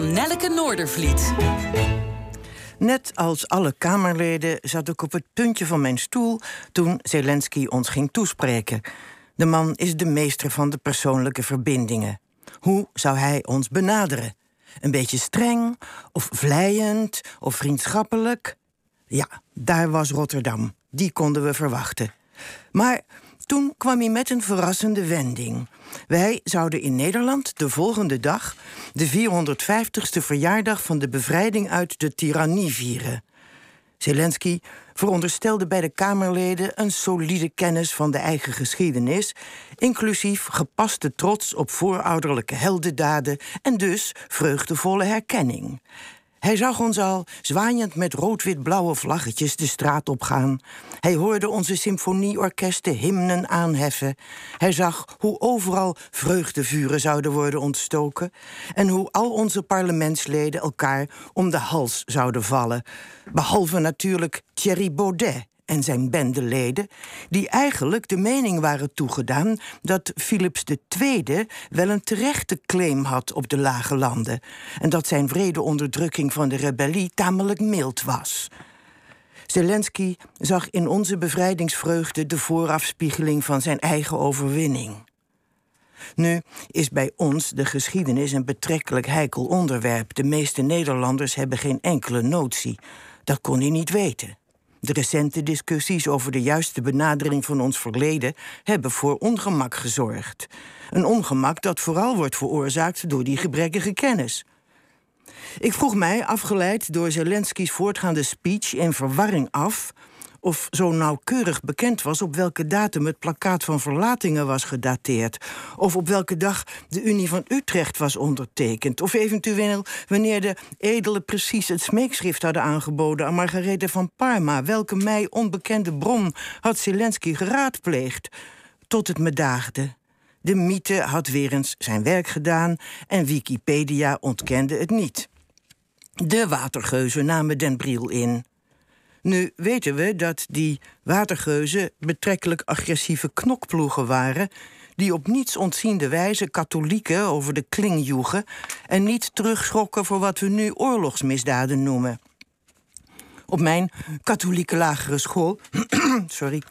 van Nelleke Noordervliet. Net als alle Kamerleden zat ik op het puntje van mijn stoel toen Zelensky ons ging toespreken. De man is de meester van de persoonlijke verbindingen. Hoe zou hij ons benaderen? Een beetje streng, of vlijend, of vriendschappelijk? Ja, daar was Rotterdam. Die konden we verwachten. Maar toen kwam hij met een verrassende wending. Wij zouden in Nederland de volgende dag de 450ste verjaardag van de bevrijding uit de tirannie vieren. Zelensky veronderstelde bij de Kamerleden een solide kennis van de eigen geschiedenis, inclusief gepaste trots op voorouderlijke heldendaden en dus vreugdevolle herkenning. Hij zag ons al zwaaiend met rood-wit-blauwe vlaggetjes de straat opgaan. Hij hoorde onze symfonieorkesten hymnen aanheffen. Hij zag hoe overal vreugdevuren zouden worden ontstoken. En hoe al onze parlementsleden elkaar om de hals zouden vallen. Behalve natuurlijk Thierry Baudet, en zijn bendeleden, die eigenlijk de mening waren toegedaan dat Philips II wel een terechte claim had op de lage landen en dat zijn vrede onderdrukking van de rebellie tamelijk mild was. Zelensky zag in onze bevrijdingsvreugde de voorafspiegeling van zijn eigen overwinning. Nu is bij ons de geschiedenis een betrekkelijk heikel onderwerp. De meeste Nederlanders hebben geen enkele notie. Dat kon hij niet weten. De recente discussies over de juiste benadering van ons verleden hebben voor ongemak gezorgd. Een ongemak dat vooral wordt veroorzaakt door die gebrekkige kennis. Ik vroeg mij, afgeleid door Zelensky's voortgaande speech, in verwarring af of zo nauwkeurig bekend was op welke datum het plakkaat van verlatingen was gedateerd, of op welke dag de Unie van Utrecht was ondertekend, of eventueel wanneer de edelen precies het smeekschrift hadden aangeboden aan Margarethe van Parma. Welke mij onbekende bron had Zelensky geraadpleegd? Tot het me daagde. De mythe had weer eens zijn werk gedaan en Wikipedia ontkende het niet. De watergeuzen namen den Briel in. Nu weten we dat die watergeuzen betrekkelijk agressieve knokploegen waren die op niets ontziende wijze katholieken over de kling joegen en niet terugschrokken voor wat we nu oorlogsmisdaden noemen. Op mijn katholieke lagere school sorry,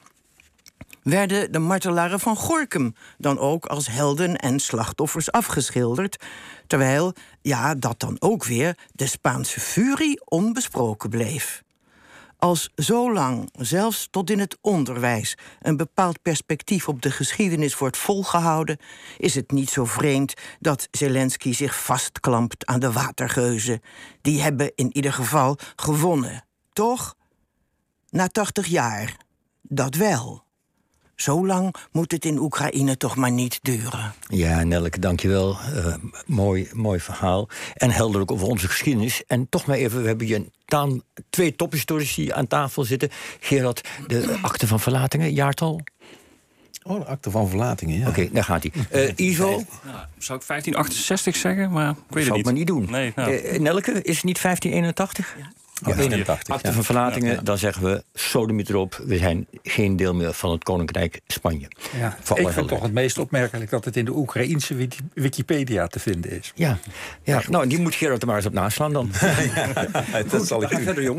werden de martelaren van Gorkum dan ook als helden en slachtoffers afgeschilderd, terwijl, ja, dat dan ook weer, de Spaanse furie onbesproken bleef. Als zo lang, zelfs tot in het onderwijs, een bepaald perspectief op de geschiedenis wordt volgehouden, is het niet zo vreemd dat Zelensky zich vastklampt aan de watergeuzen. Die hebben in ieder geval gewonnen, toch? Na 80 jaar, dat wel. Zo lang moet het in Oekraïne toch maar niet duren. Ja, Nelke, dankjewel. Uh, mooi, mooi verhaal. En helder ook over onze geschiedenis. En toch maar even, we hebben hier dan twee tophistorici aan tafel zitten. Gerard, de akte van verlatingen, jaartal? Oh, de akte van verlatingen, ja. Oké, daar gaat hij. Uh, Ivo? Nou, zou ik 1568 zeggen, maar ik weet zou het niet. maar niet doen. Nee, nou. uh, Nelke, is het niet 1581? Ja. Ja, 81. Akte van verlatingen, ja. dan zeggen we sodemiet erop. We zijn geen deel meer van het Koninkrijk Spanje. Ja, ik vind toch het meest opmerkelijk dat het in de Oekraïnse Wikipedia te vinden is. Ja, ja. nou die moet Gerard er maar eens op naslaan dan. dat zal ik verder jongens.